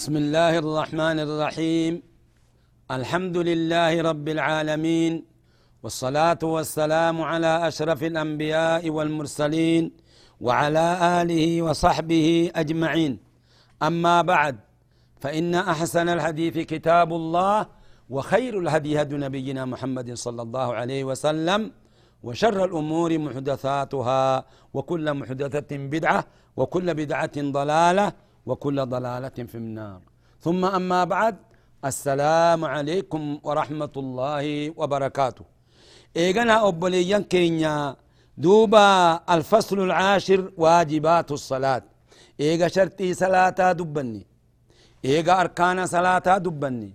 بسم الله الرحمن الرحيم. الحمد لله رب العالمين والصلاة والسلام على أشرف الأنبياء والمرسلين وعلى آله وصحبه أجمعين. أما بعد فإن أحسن الحديث كتاب الله وخير الهدي هدي نبينا محمد صلى الله عليه وسلم وشر الأمور محدثاتها وكل محدثة بدعة وكل بدعة ضلالة وكل ضلالة في النار. ثم أما بعد السلام عليكم ورحمة الله وبركاته. إيغانا أبوليان كينيا دوبا الفصل العاشر واجبات الصلاة. إيغا شرطي صلاة دبني. إيغا أركان صلاة دبني.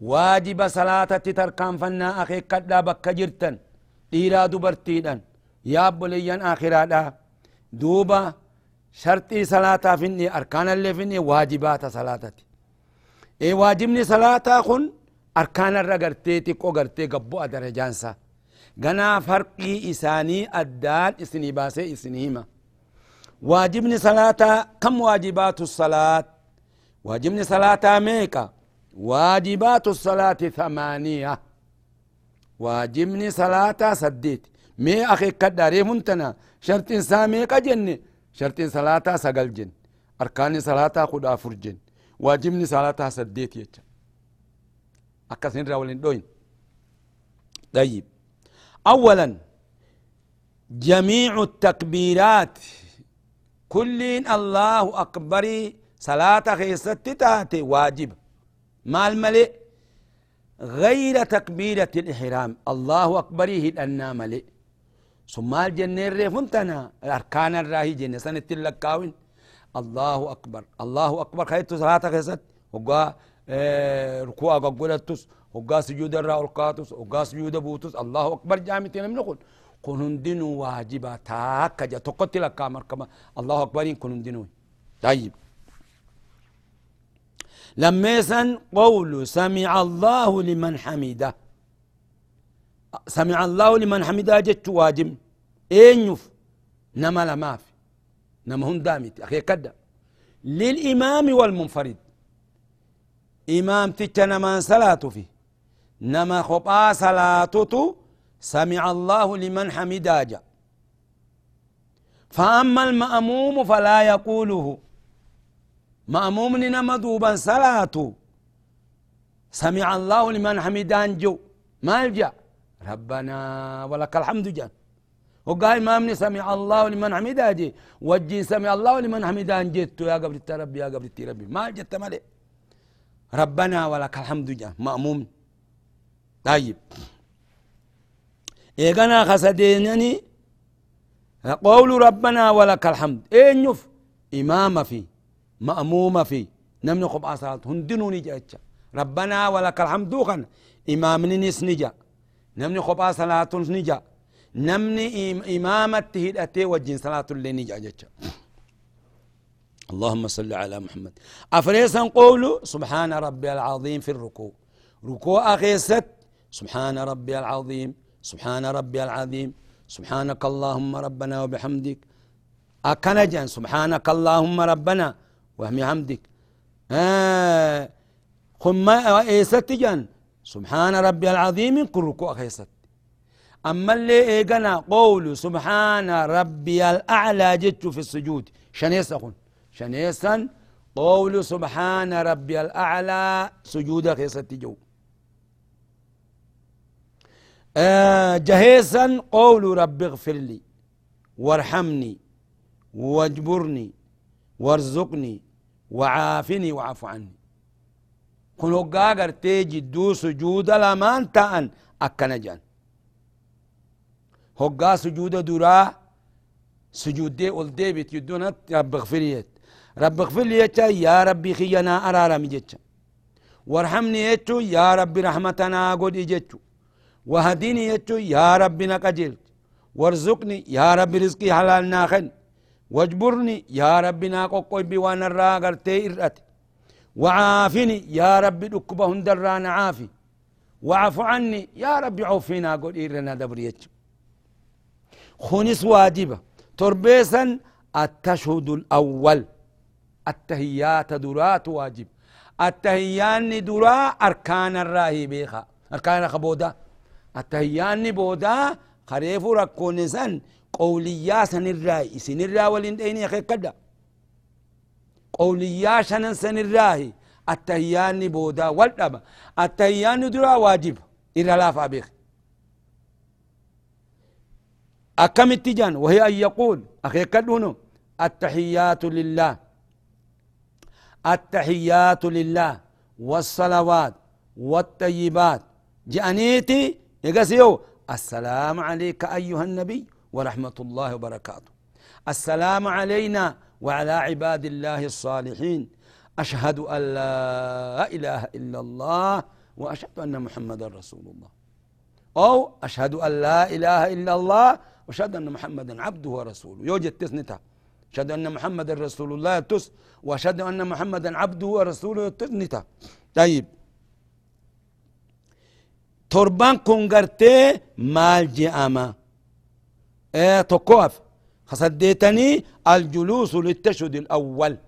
واجب صلاة تتركان فنا أخي قد بك جرتن. إيرا دبرتيدن. يا أبوليان آخرادا دوبا شرطي صلاة فيني أركان اللي فيني واجبات صلاة إيه واجبني صلاة خن أركان الرقرتي تقو قرتي قبو أدرجانسا غنا فرقي إساني الدال إسني باسي إسنيهما واجبني صلاة كم واجبات الصلاة؟ واجبني صلاة ميكا واجبات الصلاة ثمانية واجبني صلاة سديت مي أخي كداري منتنا شرط سامي جني شرط صلاة سقل جن أركان صلاة خد أفر جن واجبني صلاة سديت يجا أكسين راولين دوين. طيب. أولا جميع التكبيرات كل الله أكبر صلاة خيست تاتي واجب. ما الملئ غير تكبيرة الإحرام. الله أكبر هدأنا ملئ ثم الجنة ريفنتنا الأركان الراهي جنة سنة اللقاوين الله أكبر الله أكبر. خيرت صلاة خيست. وقا آه ركوع قلتس وقا سجود الرأولقاتس وقا سجود بوتس الله أكبر. جامتين من نقول كنون دينو واجبا تاكا جا تقتل كامر كما الله أكبر. كنون دينو. طيب. لميسا قول سمع الله لمن حمده. سمع الله لمن حمده جت واجب اينيف نما لما في. نما هون دامت. أخي كدا للإمام والمنفرد. إمام تجنا من صلاته فيه. نما خطأ صلاته. سمع الله لمن حمده جا. فأما المأموم فلا يقوله. مأموم نما دوبا صلاته. سمع الله لمن حمدان جو ما الجأ ربنا ولك الحمد جان وقال إمامني سمع الله لمن حمده جي. وجين سمع الله لمن حمده جيت يا قبل ربي يا قبل ربي. ما جت مالي. ربنا ولك الحمد جان مأموم. طيب. إيقنا خسدينني. قول ربنا ولك الحمد. إيه نف إمام في. مأموم في. خب صلاة هندنوني جاءتش ربنا ولك الحمد خن. إمام نس نمني خب صلاة نجا نمني إمامة هدأتي وجين صلاة اللي نجا جاءتش اللهم صل على محمد أفريسا قولوا سبحان ربي العظيم في الركوع ركوع أخيست سبحان ربي العظيم سبحان ربي العظيم سبحانك اللهم ربنا وبحمدك أكنجا سبحانك اللهم ربنا وهم حمدك آه ايست جان سبحان ربي العظيم كل ركوع خيست. أما اللي إيقنا قول سبحان ربي الأعلى جدت في السجود. شنيسا خن شنيسا قول سبحان ربي الأعلى سجود خيست جو. آه جهيسا قول رب اغفر لي وارحمني واجبرني وارزقني وعافني وعفو عني. كن هقا قرتي جدو سجود لمان تأن أكنا جان هقا سجود درا سجود دي ول ديبت يدونت رب اغفر لي رب اغفر لي يا ربي خينا أرارم جتش وارحمني يتشو يا ربي رحمتنا قد يجتشو وهديني يتشو يا ربي نقجل وارزقني يا ربي رزقي حلال ناخن واجبرني يا ربي ناقو بي وأنا الراغر تيرت وعافني. يا ربي دكبه هندران عافي. وعف عني. يا ربي عوفينا قل إيرنا دبريتش خونس واجبة. تربيسا التشهد الأول. التهيات درات واجب. التهيان درا أركان الراهي بيخا. أركان خبودا التهيان بودا خريف ركون سن قوليا سن الراهي سن الراهي ولين ديني أخي قوليا شنن سن الراهي. التهيان بودا والدبا. التهيان درا واجب. إلى لا فابيخ أكم التجان وهي أن يقول. أخي كدونو التحيات لله. التحيات لله. والصلوات والطيبات. جانيتي؟ يقسيو السلام عليك أيها النبي ورحمة الله وبركاته. السلام علينا وعلى عباد الله الصالحين. أشهد أن لا إله إلا الله وأشهد أن محمدا رسول الله. أو أشهد أن لا إله إلا الله وأشهد أن محمدا عبده ورسوله. يوجد تسنتها أشهد أن محمدا رسول الله تس وأشهد أن محمدا عبده ورسوله تسنتها طيب. تربان كونغرتي مال جأما إيه تقوف خسديتني الجلوس للتشهد الأول.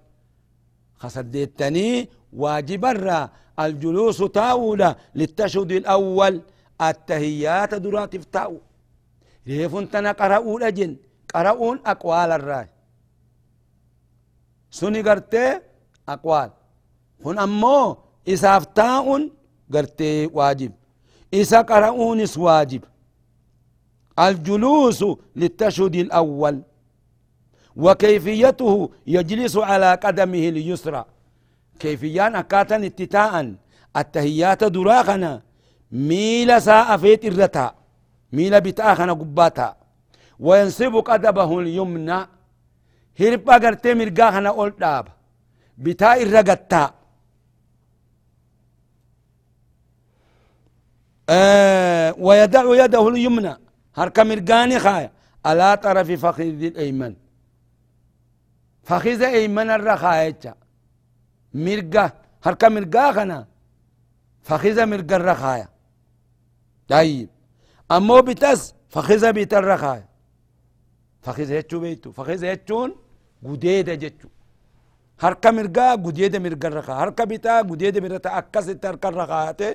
خسديتني واجب الرا الجلوس تاولا للتشهد الأول. التهيات درات افتاو ريفون تنا قرأوا لجن قرأون أقوال الراي سني قرتي أقوال. هن أمو إسافتاؤن قرتي واجب. إسا قرأونس واجب. الجلوس للتشهد الأول. وكيفيته يجلس على قدمه اليسرى. كيفيان أكاتا اتتاء التهيات دراخنا ميل ساء فيت الرتا ميل بتاخنا قباتا. وينصب قدمه اليمنى هربا قرتي مرقاخنا أول داب بتاء الرقتا آه ويدع يده اليمنى هركا مرقاني خايا على طرف فخذ الأيمن. فخذ أيمن الرخايا مرقة هركا مرقا خنا. فخذ مرقا الرخايا طيب. أمو بتس فخذ بيت الرخايا فخذ يتشو بيتو. فخذ يتشون قديدة جتشو هركا مرقا قديدة مرقا الرخايا هركا بيتا قديدة مرتا أكست هركا الرخايا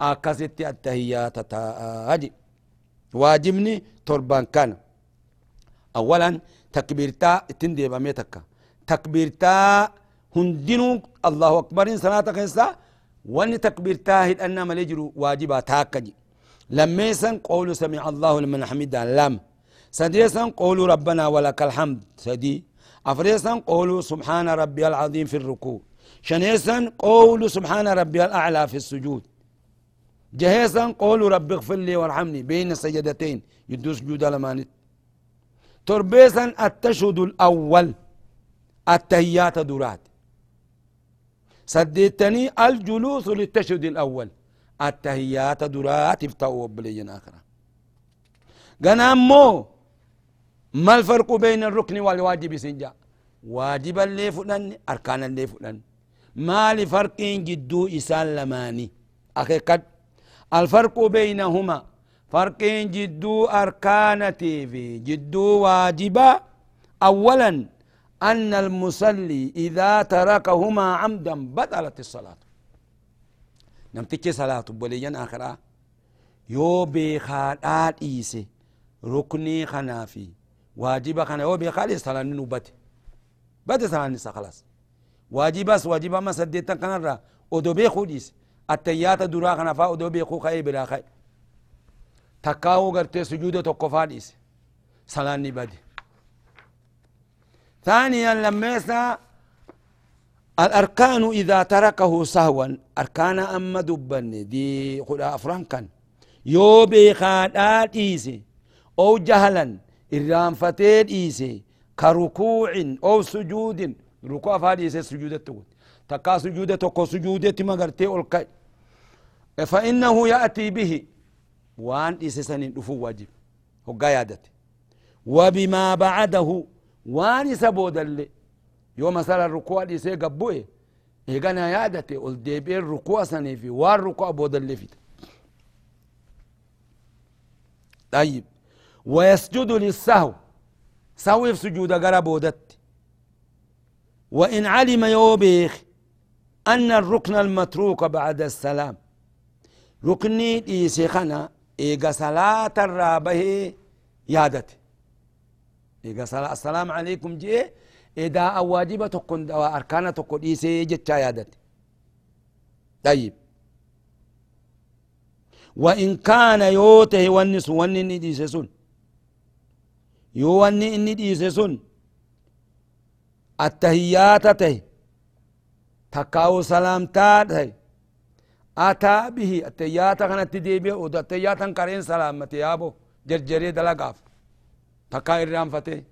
أكست التهيات تاجي واجبني تربان كان. أولا تكبيرتا تندي بميتك تكبيرتا هندنو الله أكبر صلاة خيسا وان تكبيرتا هد أن مليجرو واجبا تاكجي لميسا قولوا سمع الله لمن حمد لم سديسا قولوا ربنا ولك الحمد سدي. أفريسا قولوا سبحان ربي العظيم في الركوع. شنيسا قولوا سبحان ربي الأعلى في السجود. جهيسا قولوا رب اغفر لي وارحمني بين السجدتين. يدوس جود لمانت. تربيسا التشهد الأول. التهيات درات سديتني الجلوس للتشهد الأول. التهيات درات افتاوا بلينا آخرة. قنامو ما الفرق بين الركن والواجب سنجا واجبا اللي فلان أركانا اللي فلان. ما لفرق جدو إسان لماني؟ أخي قد الفرق بينهما فرق جدو أركانتي في جدو واجبا أولا أن المصلي إذا تركهما عمدا بطلت الصلاة نمتك صلاة بوليا آخرا يو بخالات إيسي ركني خنافي واجب خنا يو بخالي صلاة نوبت بات صلاة نسا خلاص واجبس واجب ما سديتا كنرا ودو بيخو ديس التيات درا خنفا ودو بيخو خي بلا خي تكاو غرتي سجود تقفا ديس صلاة نبدي ثانيا لما الأركان إذا تركه سهوا أركان أما دبن دي خدا أفران كان. يو بيخادات إيسي أو جهلا إرام فتيد إيسي كركوع أو سجود ركوع فادي إيسي سجودة تقول تكا سجودة تكو سجودة أولكي فإنه يأتي به. وان إيسي سنين دفو واجب هو يادتي وبما بعده وان سبود اللي يوم مثلا الركوع إيسي قبوه إيغانا يادتي قل ديبين ركوع سنيفي وان ركوع بود اللي فيه طيب ويسجد للسهو سهو في سجود قربودت وإن علم يوبيخ أن الركن المتروك بعد السلام ركني إيسيخنا إيغا صلاة الرابه يادت. إيغا صلاة السلام عليكم جي. إذا أواجب تكون أركان تكون إيسي جتشا يادت. طيب. وإن كان يوته ونس ونن ديسسون يو وني إني ديسسون التهيات ته. تكاو سلامتا ته أتى به التهيات كانت تديبه ودا التهيات كارين سلامت يابو جرجري دلقاف تكا إرام فتي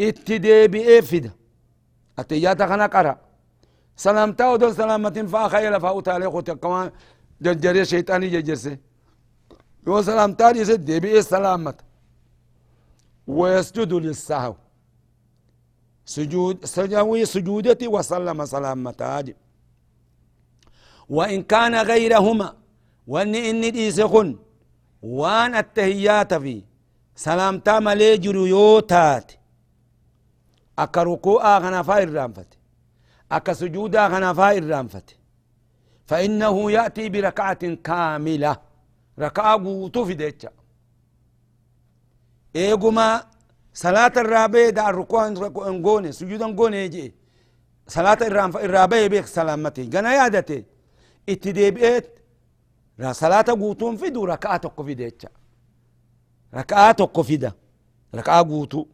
اتديبه فدا التهيات كان قرأ سلامتا ودو سلامت فاخيل فاوتا عليه كمان جرجري شيطاني جرجرسي يو سلام تاني سد بي سلامت۔ ويسجد للسهو سجود سجوي سجودتي وسلم سلامتاج وإن كان غيرهما وأن إني ديسخن وأن التهيات في سلامتا ملي جريوتات أكا ركوعا غنفا الرانفت أكا سجودا غنفا الرانفت فإنه يأتي بركعة كاملة. ركعة قوتو في ديتشا. إيقما صلاة الرابع دا الركوع نقوني سجودا نقوني يجي. صلاة الرابع بيك سلامتي. قنا يادتي اتديبئت صلاة قوتون في دو ركعة تقو في ديتشا ركعة تقو في دا ركعة قوتو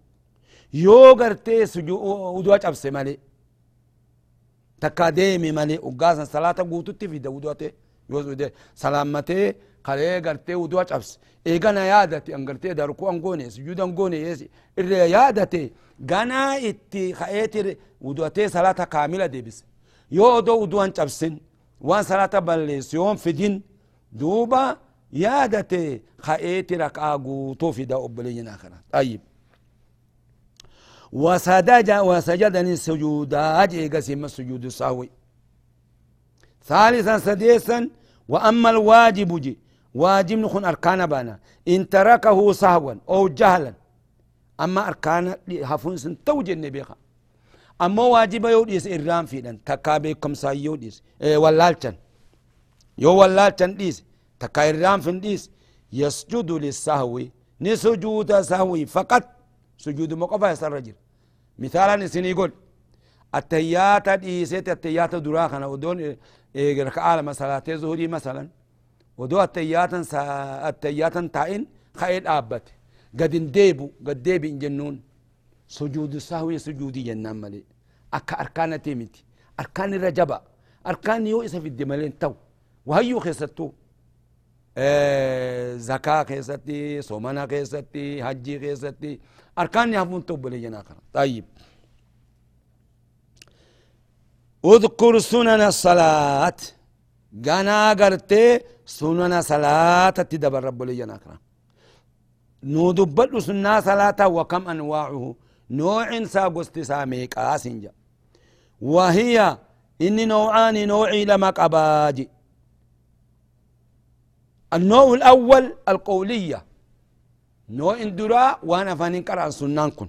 قرتي سجو ودواج أبسي مالي takka deemi male uggaasan salaata guututti fida wuduate yoo ude salaamatee kalee gartee wudua cabse eegana yaadate an gartee darku an goone sujuuda an goone yeesi irree yaadate ganaa itti ka'eeti wuduatee salaata kaamila deebise yoo odoo wuduan cabsin salaata balleessu yoon fidin duuba yaadate ka'eeti rak'aa guutuu fida obboleeyyan akara ayyib وسجد وسجدني السجودات إيقاسم السجود السهوي ثالثا سديسا وأما الواجب جي واجب نخون أركان بانا. إن تركه سهوا أو جهلا أما أركان هفون سن توجن بيخا أما واجب يوديس إرام فيدن تكابي كمسا يوديس إيه واللالتن يو واللالتن ديس تكا إرام فين ديس يسجد للسهوي نسجود سهوي فقط سجود مقفى يسر رجل مثالا نسيني يقول التيات ديسيت التيات دراخنا ودون ركعة مثلا تزهري مثلا ودو التيات التيات تاين خير آبت قد انديبو قد ديبي جنون سجود السهوي سجودي جنان ملي. أكا أركان تيمتي. أركان الرجبة أركان يو إسا الدمالين تو. وهيو خيستو. زكاة كيستي صومنا كيستي حجي كيستي أركان يهفون توب لي طيب. أذكر سنن الصلاة. قنا قرتي سنن صلاة تدبر رب لي ناكرا نودبت سنة صلاة وكم أنواعه. نوع ساقست ساميك آسنجا وهي إني نوعان نوعي لما قباجي. النوع الأول القولية. نوع اندرا وأنا فانين قرأ سنان كن.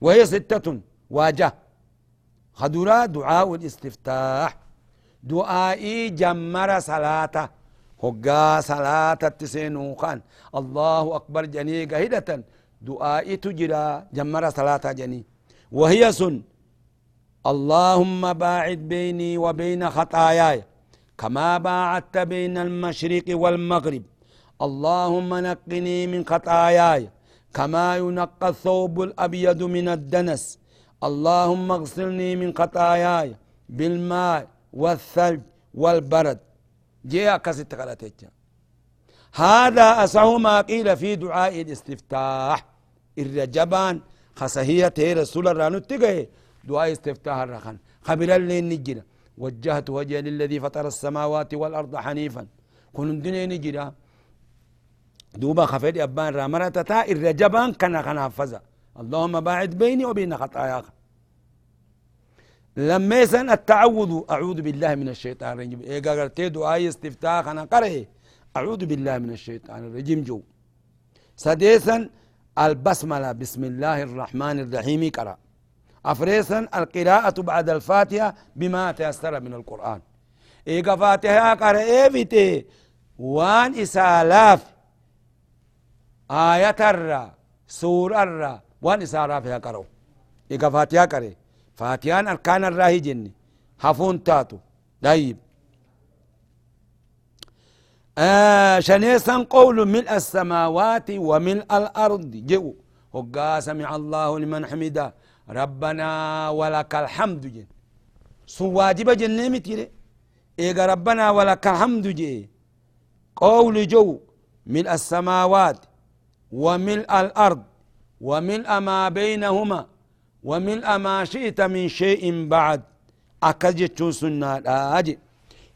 وهي ستة واجه. خدرا دعاء الاستفتاح. دعائي جمر صلاة هقا صلاة تسينو خان الله أكبر جني قهدة دعائي تجرى جمر صلاة جني. وهي سن اللهم باعد بيني وبين خطاياي كما باعدت بين المشرق والمغرب. اللهم نقني من خطاياي كما ينقى الثوب الأبيض من الدنس. اللهم اغسلني من خطاياي بالماء والثلج والبرد. جاء كسيت قالتك هذا أصح ما قيل في دعاء الاستفتاح. الرجبان خسهية رسول الله نتقه دعاء استفتاح الرخان. خبر اللي نجرا وجهت وجه للذي فطر السماوات والأرض حنيفا. كن الدنيا نجرا دوبا خفيد أبان رامرة تا الرجبان كان حفظا اللهم باعد بيني وبين خطاياك. لما يسن التعوذ. أعوذ بالله من الشيطان الرجيم. إيه قرأت دعاء استفتاح أنا قرأ أعوذ بالله من الشيطان الرجيم. جو. سديسا البسملة. بسم الله الرحمن الرحيم. قرأ. أفريسا القراءة بعد الفاتحة بما تيسر من القرآن. إيقا فاتحة قرأ. إيفتي وان إسالاف آية الرّ سورة الرّ وان إسالاف قرأ إيقا فاتحة قرأ. فاتحان أركان الراهي جني. حفون تاتو. طيب. آه شنيسا قول ملء السماوات وملء الأرض. جو. هقا سمع الله لمن حمده. ربنا ولك الحمد جن سو واجب جن متيري إيغا ربنا ولك الحمد جي قول جو. ملء السماوات وملء الأرض وملء ما بينهما وملء ما شئت من شيء بعد. أكجت سنة أجي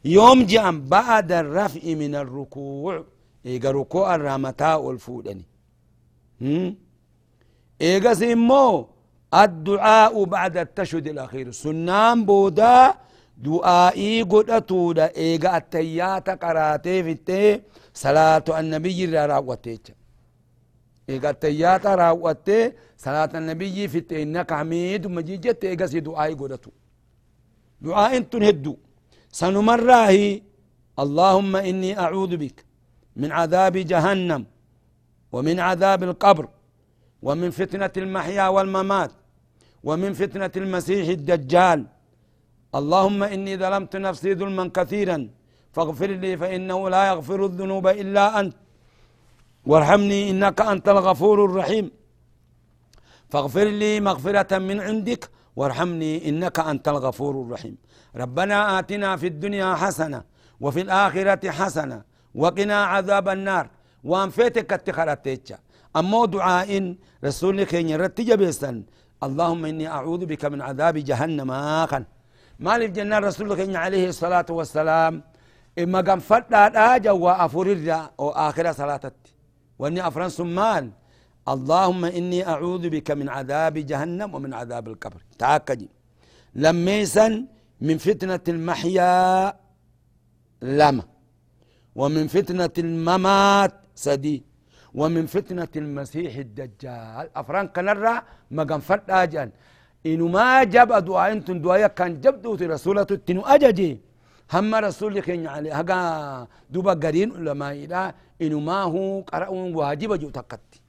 يوم جاء بعد الرفع من الركوع إيجا ركوع الرامتاء والفودني. إيجا سيمو الدعاء بعد التشهد الأخير. سنان بودا دعائي قد أتودا إيجا التيات قراتي في صلاة النبي راوتيك إيجا التيات راوتي صلاة النبي في إنك حميد مجيجت إيجا سي دعائي قد أتو دعاء تنهدو سنمراه اللهم إني أعوذ بك من عذاب جهنم ومن عذاب القبر ومن فتنة المحيا والممات ومن فتنة المسيح الدجال. اللهم إني ظلمت نفسي ظلما كثيرا فاغفر لي فإنه لا يغفر الذنوب إلا أنت. وارحمني إنك أنت الغفور الرحيم. فاغفر لي مغفرة من عندك وارحمني إنك أنت الغفور الرحيم. ربنا آتنا في الدنيا حسنة وفي الآخرة حسنة وقنا عذاب النار. وان فيتك اتخرتيتش أما دعاء رسول كين يرتج بيسن اللهم إني أعوذ بك من عذاب جهنم. آخن. ما في جنة رسول كين عليه الصلاة والسلام. إما قم فتا آجا وأفور أو آخر صلاة وإني أفرن سمان اللهم إني أعوذ بك من عذاب جهنم ومن عذاب القبر. تأكدي لميسا من فتنة المحيا لما ومن فتنة الممات سدي. ومن فتنة المسيح الدجال. أفران كنرى ما قنفت آجان إنو ما جاب دعاء انتن دعاء كان جبدو رسولة تنو أججي. هم رسول كين علي. هقا دوبا قرين علماء إلا إنو ما هو قرأون واجب جو تقتي.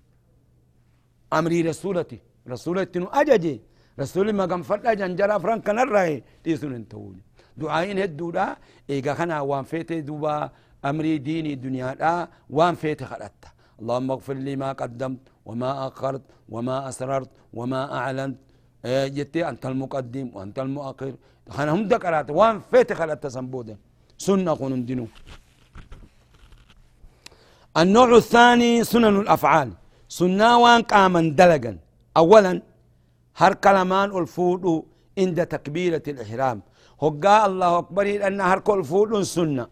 أمري رسولتي. رسولة تنو أججي. رسول ما قام فرد جنجرا فران كان الرأي. تيسون انتوني دعائين هدو دا. إيقا خنا وان فيتي دوبا أمري ديني الدنيا دا. وان فيتي خلطة. اللهم اغفر لي ما قدمت وما أخرت وما أسررت وما أعلنت. إيه جتي أنت المقدم وأنت المؤخر. خنا هم دكرات. وان فيتي خلطة سنبودا سنة قنون دينو النوع الثاني سنن الأفعال. سنة وان قاما دلقا أولا هر كلمان الفود عند تكبيرة الإحرام. هقا الله أكبر لأن هر كل فود سنة.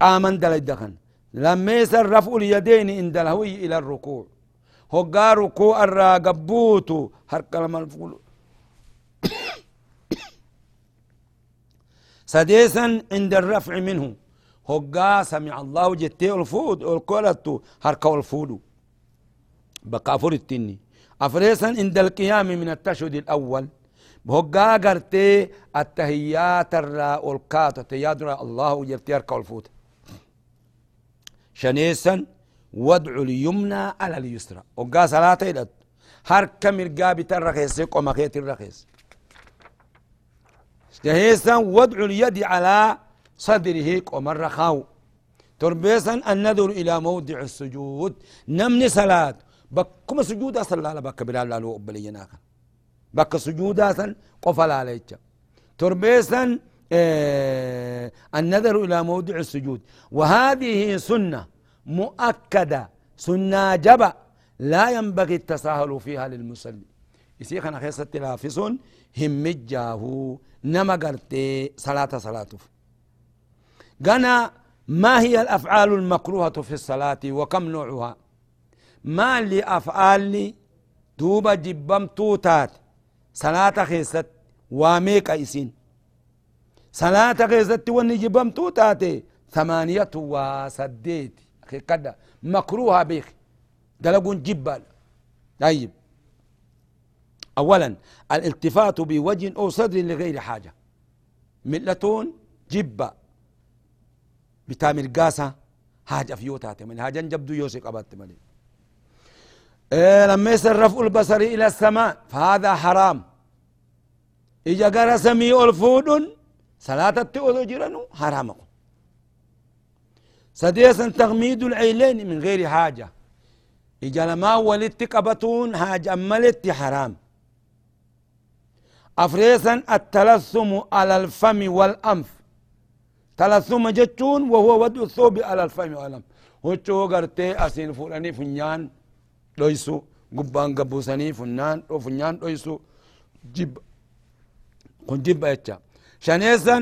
قاما دلدخن لما يسر رفع اليدين عند الهوي إلى الركوع. هقا ركوع الراقبوت هر كلمان الفود سديسا عند الرفع منه. هقا سمع الله جتي الفود القولة هركو الفود بقى التني. أفريسا عند القيام من التشهد الأول. بهقا قرتي التهيات الرا والكات التهيات الله جرتي أركا والفوت شنيسا ودعو اليمنى على اليسرى. وقا صلاة إلى هركا مرقا بترخيس قوما خيت الرخيس جهيسا ودعو اليد على صدره قوما الرخاو. تربيسا النذر إلى موضع السجود. نمني صلاة. بكما سجودا صلى الله بك بلال لالو أبلينا بك سجودا سن قفل عليك. تربيسا آه النذر إلى موضع السجود. وهذه سنة مؤكدة سنة جبأ لا ينبغي التساهل فيها للمصلي يسيخ أنا خيصة تلافسون هم جاهو نما قرتي صلاة صلاة. قنا ما هي الأفعال المكروهة في الصلاة وكم نوعها؟ ما اللي أفعال دوبا جبم توتات صلاة خيست واميك أيسين صلاة خيست وني جبم توتات ثمانية وسديت كده مكروهة بيك دلقون جبال طيب أولا الالتفات بوجه أو صدر لغير حاجة ملتون جبة بتامر قاسة حاجة فيوتات من حاجة جبدو يوسي قبات ملي إيه لما يصير رفع البصر إلى السماء فهذا حرام. إجا قرى سمي الفود صلاة التؤذو حرام سديسا تغميد العيلين من غير حاجة. إجا لما ولدت قبطون حاجة ملت حرام. أفريسا التلثم على الفم والأنف. تلثم جتون وهو وضع الثوب على الفم والأنف. هوچو غرتي أسين فلاني فنيان دويسو قبان قبوساني فنان أو فنيان دويسو جب كن جب اتشا شنيسا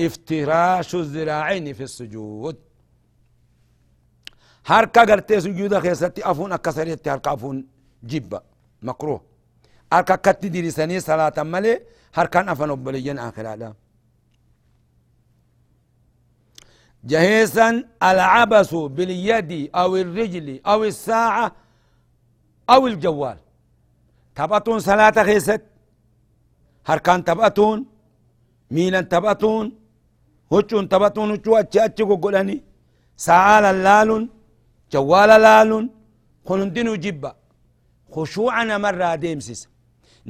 افتراش الذراعين في السجود هركا غرتي سجود خيستي أفون أكسريتي هركا أفون جب مكروه harka akkatti dirisanii salaatan malee harkaan afan obboleeyyan akhiraadha جهيسا العبس باليد أو الرجل أو الساعة أو الجوال. تبأتون صلاة خيست هركان تبأتون ميلا تبأتون هجون تبأتون هجو اتش اتش قولاني ساعة لالون جوال لالون خلندين جبا خشوعنا مرة ديمسيس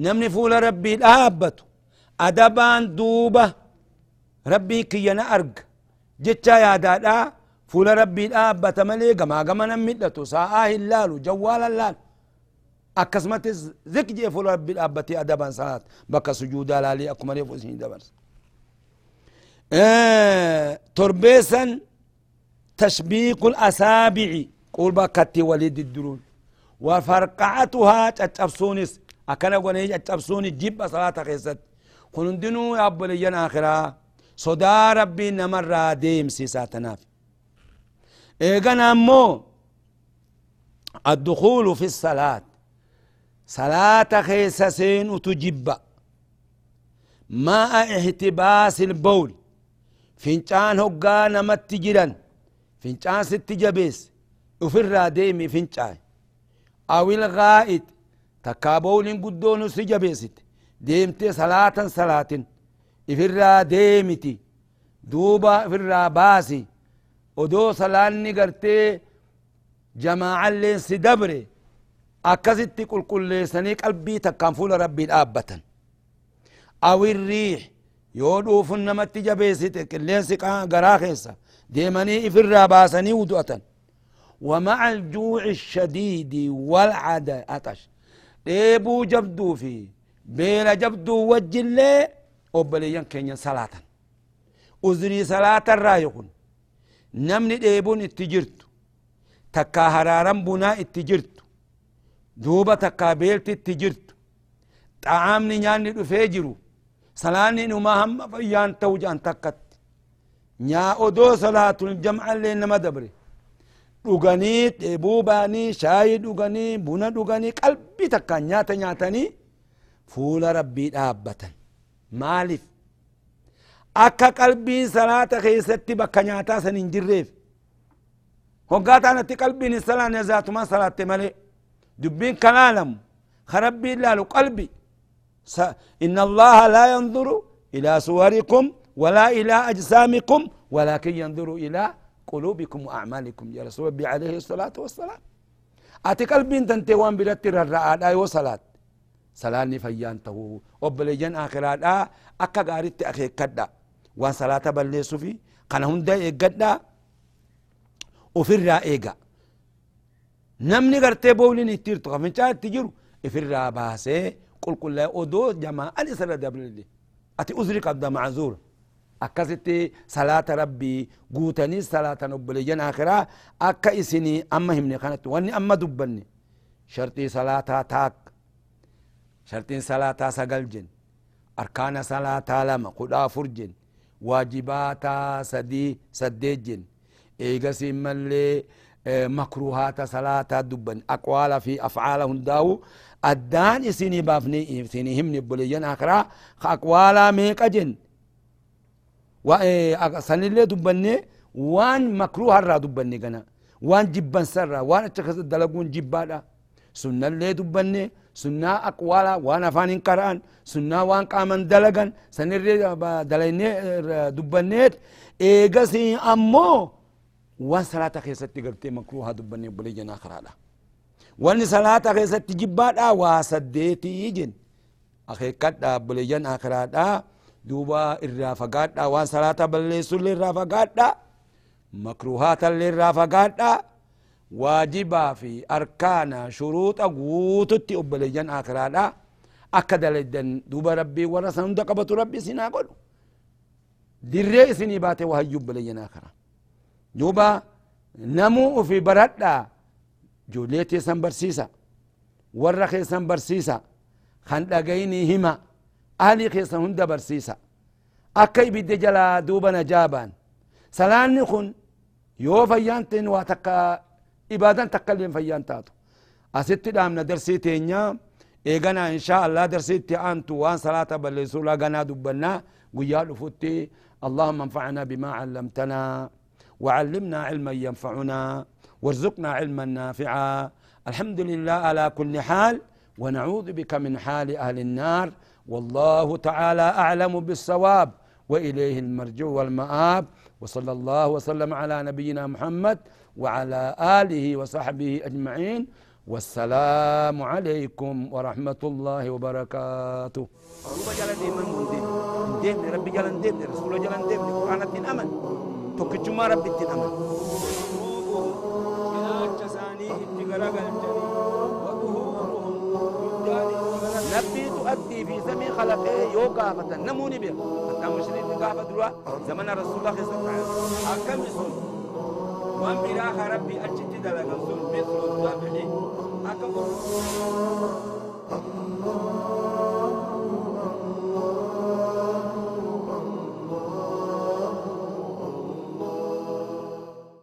نمني فول ربي الآبتو أدبان دوبة. ربي كينا أرق. جتشا يا دادا. فول ربي الآبة ملي قما قما نمدتو ساعة اللالو. جوال اللال أكسمت ذك جي فول ربي الآبة أدبان صلاة بكا سجودا لالي أكمل فوسين دبرس آه تربيسا تشبيق الأسابع قول بكتي وليد الدرون. وفرقعتها تتبسونس. أكنا قولي أتبسون جيب صلاة خيست. خلندنو يا أبوليين آخرا. صدا ربي نمر ديم سيساتنا إيغانا مو. الدخول في الصلاة. صلاة خيسسين وتجب. ماء احتباس البول. فنجان هقا نمت جرا فنجان ست جبيس. وفر ديمي فنجان. أو الغائط تكابولين قدون سجبيست ديمتي صلاة صلاة. إفرا ديمتي. دوبا إفرا باسي. ودو صلاة نقرتي جماعة اللي سدبري أكزت تقول كل سنة قلبي تكام فول ربي الآبة أو الريح يودوف النمى تجبيسي تكليسي قان قراخيسا ديماني في الراباسني ودوة ومع الجوع الشديد والعدى أتش ديبو جبدو في بيلا جبدو وجلة وبلي ينكين صلاة أزري صلاة رايقون نمني ديبون اتجرت تكاهرارم بنا اتجرت duuba takkaa beelti itti jirtu xaamni nyaanni dhufee jiru salaanni inumaa hamma fayyaan ta'u jedhan takkatti nyaa odoo salaatul jam'allee nama dabre dhuganii dheebuu baanii shaayii dhuganii buna dhuganii qalbii takkaan nyaata nyaatanii fuula rabbii dhaabbatan maaliif akka qalbii salaata keessatti bakka nyaataa san hin jirreef hoggaa taanatti qalbiin hin salaanne zaatumaan salaatte malee kalaalamu ka rabbii ilaalu qalbi إن الله لا ينظر إلى صوركم ولا إلى أجسامكم ولكن ينظر إلى قلوبكم وأعمالكم. يا رسول ربي عليه الصلاة والسلام. أتي قلبي تنتي وأن برت الرعاء أيوة صلاة. صلاة فيان تهو. وبلجن آخرات أكا غارت أخي كدا. وأن صلاة بلي سفي كان هندا إيقدا وفي الرائقة. نمني غرتي بولي نتير تغفن شاد تجيرو افر راباسي قل قل لا ادو جماعة علي صلى دبل دي اتي ازري قد معذور اكاستي صلاة ربي قوتني صلاة نبلي جن أخرى اكا اسني اما همني خانت واني اما دبني شرطي صلاة تاك شرطي صلاة سقل جن اركان صلاة لما قد افر جن واجبات سدي سدي جن ايقا سيمالي makruhaata salaataa dubban aqwaala fi afcaala hundaawu addaan isinii baafne isinii himne obboleeyyan akiraa ka aqwaalaa meeqa jen sanillee dubbanne waan makruha irraa dubbanne gana waan jibbansarraa waan acha keessa dalaguun jibbaadha sunnallee dubbanne sunnaa aqwaala waan afaan hin qara'an sunnaa waan qaaman dalagan sanirree dalaynee dubbanneet eegasi ammoo waan salaata keessatti gartee makruha dubbanne obboleeyyan akiraadha wanni salaata keessatti jibbaadha waa saddeetii jen akeekkadha obboleeyyan akiraadha duuba irraa fagaadha waan salaata balleessullee irraa fagaadha makruhaatallee irraa fagaadha waajibaa fi arkaana shuruuxa guututti obboleeyyan akiraadha akka dalaydan duuba rabbii warra san hunda qabatu rabbi isinaa godhu dirree isinii baate wahayyu obboleeyyan akira duuba namuu ufi baradha ijoollee teessan barsiisa warra keessan barsiisa kan dhagayni hima ahli keessan hunda barsiisa akka ibidde jalaa duuba najaabaan salaanni kun yoo fayyaanteen waa takka ibaadan takka illee fayyaan taatu asitti dhaamna darsii teenya eeganaa inshaa allah darsii itti aantu waan salaata balleessuu laganaa dubbannaa guyyaa dhufutti اللهم انفعنا بما علمتنا وعلمنا علما ينفعنا وارزقنا علما نافعا. الحمد لله على كل حال ونعوذ بك من حال أهل النار. والله تعالى أعلم بالصواب وإليه المرجو والمآب. وصلى الله وسلم على نبينا محمد وعلى آله وصحبه أجمعين. والسلام عليكم ورحمة الله وبركاته. tokkichummaa rabbitti dhama. Ilaalcha isaanii itti garagalchanii rabbiitu abdii fi samii kalaqee yoo gaafatan namuu ni beeka. Akka mushriitti gaafa duraa zamana rasuulaa keessa ta'an akkami sun waan biraa ka rabbii achitti dalagan sun bisuu akka